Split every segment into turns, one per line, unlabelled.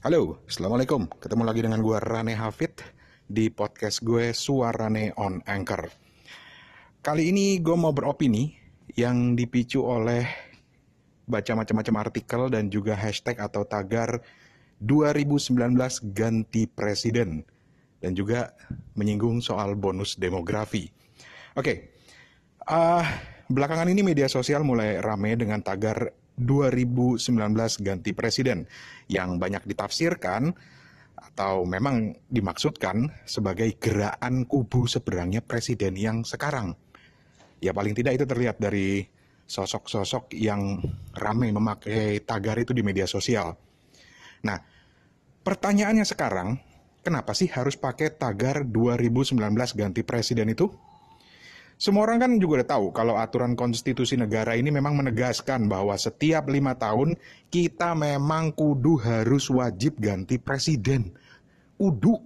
Halo, Assalamualaikum. Ketemu lagi dengan gue Rane Hafid di podcast gue Suarane on Anchor. Kali ini gue mau beropini yang dipicu oleh baca macam-macam artikel dan juga hashtag atau tagar 2019 ganti presiden dan juga menyinggung soal bonus demografi. Oke, uh, belakangan ini media sosial mulai rame dengan tagar 2019 ganti presiden yang banyak ditafsirkan atau memang dimaksudkan sebagai gerakan kubu seberangnya presiden yang sekarang. Ya paling tidak itu terlihat dari sosok-sosok yang ramai memakai tagar itu di media sosial. Nah, pertanyaannya sekarang, kenapa sih harus pakai tagar 2019 ganti presiden itu? Semua orang kan juga udah tahu kalau aturan konstitusi negara ini memang menegaskan bahwa setiap lima tahun kita memang kudu harus wajib ganti presiden. Udu.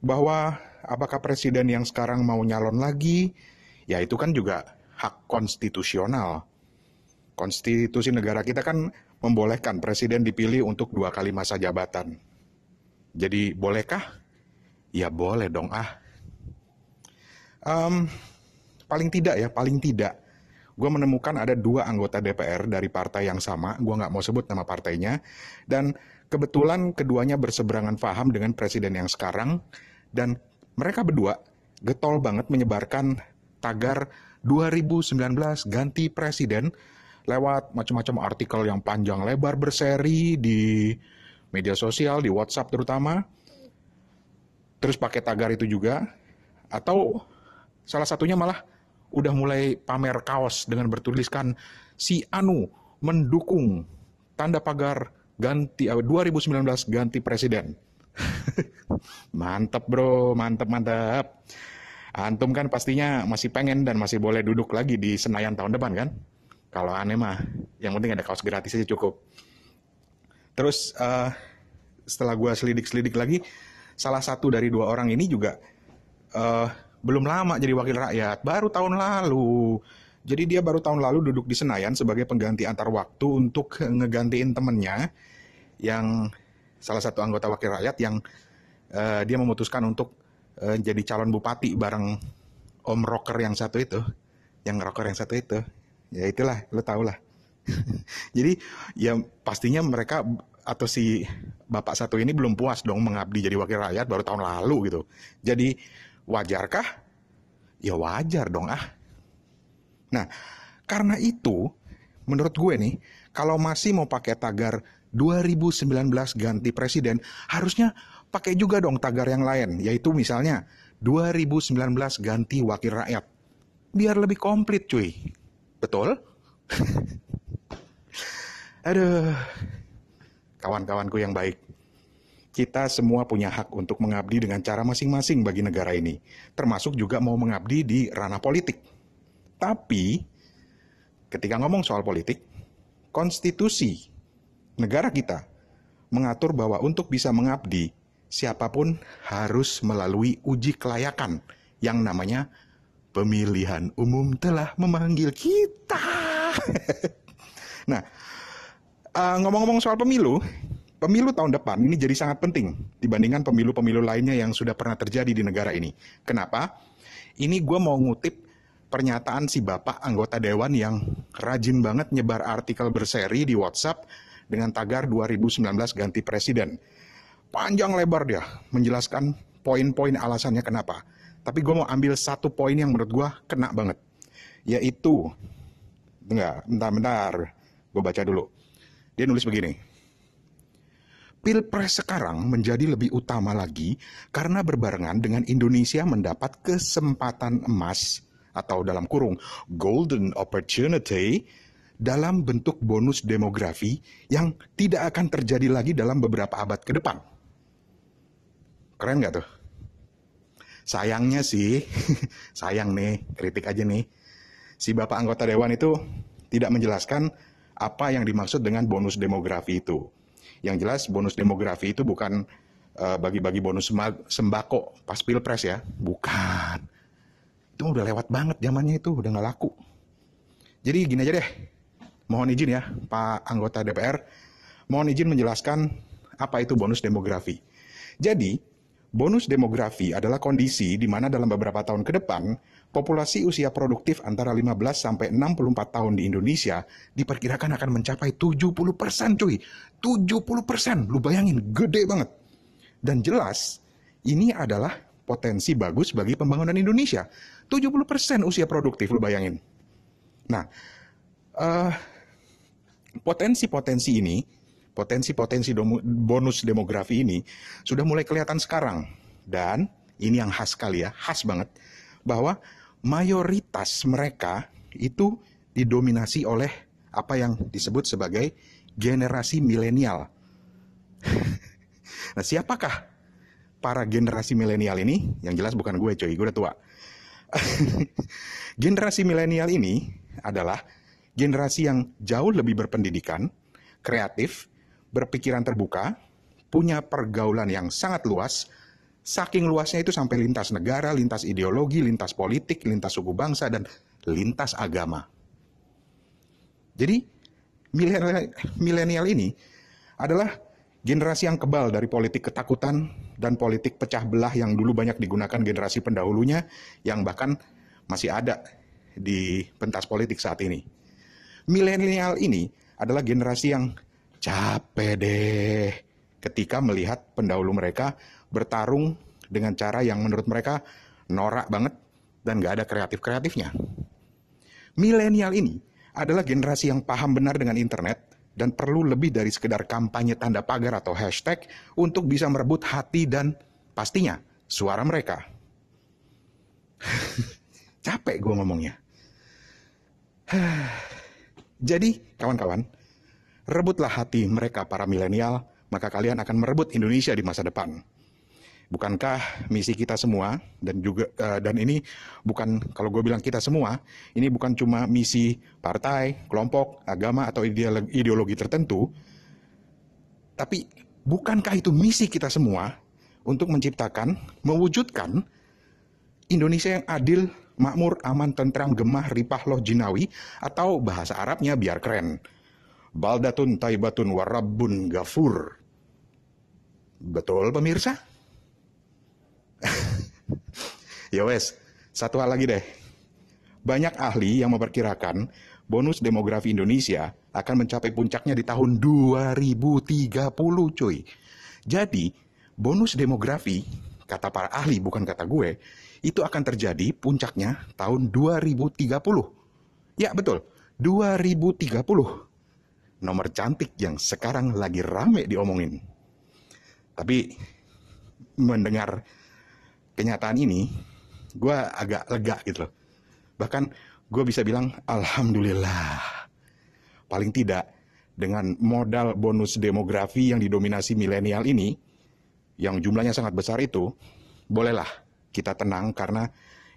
Bahwa apakah presiden yang sekarang mau nyalon lagi, ya itu kan juga hak konstitusional. Konstitusi negara kita kan membolehkan presiden dipilih untuk dua kali masa jabatan. Jadi bolehkah? Ya boleh dong ah. Um, paling tidak ya, paling tidak, gue menemukan ada dua anggota DPR dari partai yang sama, gue nggak mau sebut nama partainya, dan kebetulan keduanya berseberangan paham dengan presiden yang sekarang, dan mereka berdua getol banget menyebarkan tagar 2019 ganti presiden lewat macam-macam artikel yang panjang lebar berseri di media sosial, di WhatsApp terutama, terus pakai tagar itu juga, atau salah satunya malah udah mulai pamer kaos dengan bertuliskan si Anu mendukung tanda pagar ganti 2019 eh, ganti presiden. mantap bro, mantap mantap. Antum kan pastinya masih pengen dan masih boleh duduk lagi di Senayan tahun depan kan? Kalau aneh mah, yang penting ada kaos gratis aja cukup. Terus uh, setelah gue selidik-selidik lagi, salah satu dari dua orang ini juga uh, belum lama jadi wakil rakyat, baru tahun lalu. Jadi dia baru tahun lalu duduk di Senayan sebagai pengganti antar waktu untuk ngegantiin temennya yang salah satu anggota wakil rakyat yang uh, dia memutuskan untuk uh, jadi calon bupati bareng om rocker yang satu itu, yang rocker yang satu itu. Ya itulah, lo tau lah. jadi ya pastinya mereka atau si bapak satu ini belum puas dong mengabdi jadi wakil rakyat baru tahun lalu gitu. Jadi Wajarkah? Ya wajar dong ah. Nah, karena itu, menurut gue nih, kalau masih mau pakai tagar 2019 ganti presiden, harusnya pakai juga dong tagar yang lain, yaitu misalnya 2019 ganti wakil rakyat. Biar lebih komplit cuy. Betul? Aduh, kawan-kawanku yang baik kita semua punya hak untuk mengabdi dengan cara masing-masing bagi negara ini, termasuk juga mau mengabdi di ranah politik. Tapi, ketika ngomong soal politik, konstitusi negara kita mengatur bahwa untuk bisa mengabdi, siapa pun harus melalui uji kelayakan yang namanya pemilihan umum telah memanggil kita. nah, uh, ngomong-ngomong soal pemilu, Pemilu tahun depan ini jadi sangat penting dibandingkan pemilu-pemilu lainnya yang sudah pernah terjadi di negara ini. Kenapa? Ini gue mau ngutip pernyataan si bapak anggota dewan yang rajin banget nyebar artikel berseri di WhatsApp dengan tagar 2019 ganti presiden. Panjang lebar dia menjelaskan poin-poin alasannya kenapa. Tapi gue mau ambil satu poin yang menurut gue kena banget. Yaitu, enggak, bentar-bentar, gue baca dulu. Dia nulis begini, Pilpres sekarang menjadi lebih utama lagi karena berbarengan dengan Indonesia mendapat kesempatan emas atau dalam kurung golden opportunity dalam bentuk bonus demografi yang tidak akan terjadi lagi dalam beberapa abad ke depan. Keren gak tuh? Sayangnya sih, sayang nih, kritik aja nih. Si bapak anggota dewan itu tidak menjelaskan apa yang dimaksud dengan bonus demografi itu. Yang jelas bonus demografi itu bukan uh, bagi-bagi bonus sembako pas pilpres ya, bukan. Itu udah lewat banget zamannya itu, udah nggak laku. Jadi gini aja deh, mohon izin ya Pak anggota DPR, mohon izin menjelaskan apa itu bonus demografi. Jadi, bonus demografi adalah kondisi di mana dalam beberapa tahun ke depan, populasi usia produktif antara 15 sampai 64 tahun di Indonesia diperkirakan akan mencapai 70 persen cuy. 70 persen, lu bayangin, gede banget. Dan jelas, ini adalah potensi bagus bagi pembangunan Indonesia. 70 persen usia produktif, lu bayangin. Nah, uh, potensi-potensi ini, potensi-potensi bonus demografi ini sudah mulai kelihatan sekarang. Dan ini yang khas sekali ya, khas banget, bahwa mayoritas mereka itu didominasi oleh apa yang disebut sebagai generasi milenial. nah, siapakah para generasi milenial ini? Yang jelas bukan gue, coy. Gue udah tua. generasi milenial ini adalah generasi yang jauh lebih berpendidikan, kreatif, berpikiran terbuka, punya pergaulan yang sangat luas, Saking luasnya itu sampai lintas negara, lintas ideologi, lintas politik, lintas suku bangsa, dan lintas agama. Jadi, milenial ini adalah generasi yang kebal dari politik ketakutan dan politik pecah belah yang dulu banyak digunakan generasi pendahulunya, yang bahkan masih ada di pentas politik saat ini. Milenial ini adalah generasi yang capek deh ketika melihat pendahulu mereka bertarung dengan cara yang menurut mereka norak banget dan gak ada kreatif-kreatifnya. Milenial ini adalah generasi yang paham benar dengan internet dan perlu lebih dari sekedar kampanye tanda pagar atau hashtag untuk bisa merebut hati dan pastinya suara mereka. Capek gue ngomongnya. Jadi, kawan-kawan, rebutlah hati mereka para milenial, maka kalian akan merebut Indonesia di masa depan. Bukankah misi kita semua dan juga uh, dan ini bukan kalau gue bilang kita semua, ini bukan cuma misi partai, kelompok, agama atau ideologi, ideologi tertentu, tapi bukankah itu misi kita semua untuk menciptakan, mewujudkan Indonesia yang adil, makmur, aman, tentram, gemah, ripah, loh, jinawi, atau bahasa Arabnya biar keren. Baldatun taibatun warabun gafur. Betul pemirsa? ya wes, satu hal lagi deh. Banyak ahli yang memperkirakan bonus demografi Indonesia akan mencapai puncaknya di tahun 2030 cuy. Jadi, bonus demografi, kata para ahli bukan kata gue, itu akan terjadi puncaknya tahun 2030. Ya betul, 2030. Nomor cantik yang sekarang lagi rame diomongin. Tapi mendengar kenyataan ini, gue agak lega gitu loh. Bahkan gue bisa bilang, Alhamdulillah. Paling tidak, dengan modal bonus demografi yang didominasi milenial ini, yang jumlahnya sangat besar itu, bolehlah kita tenang karena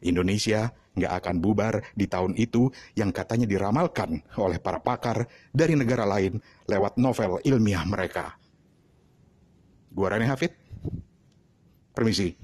Indonesia nggak akan bubar di tahun itu yang katanya diramalkan oleh para pakar dari negara lain lewat novel ilmiah mereka. Gua Rani Hafid, permisi.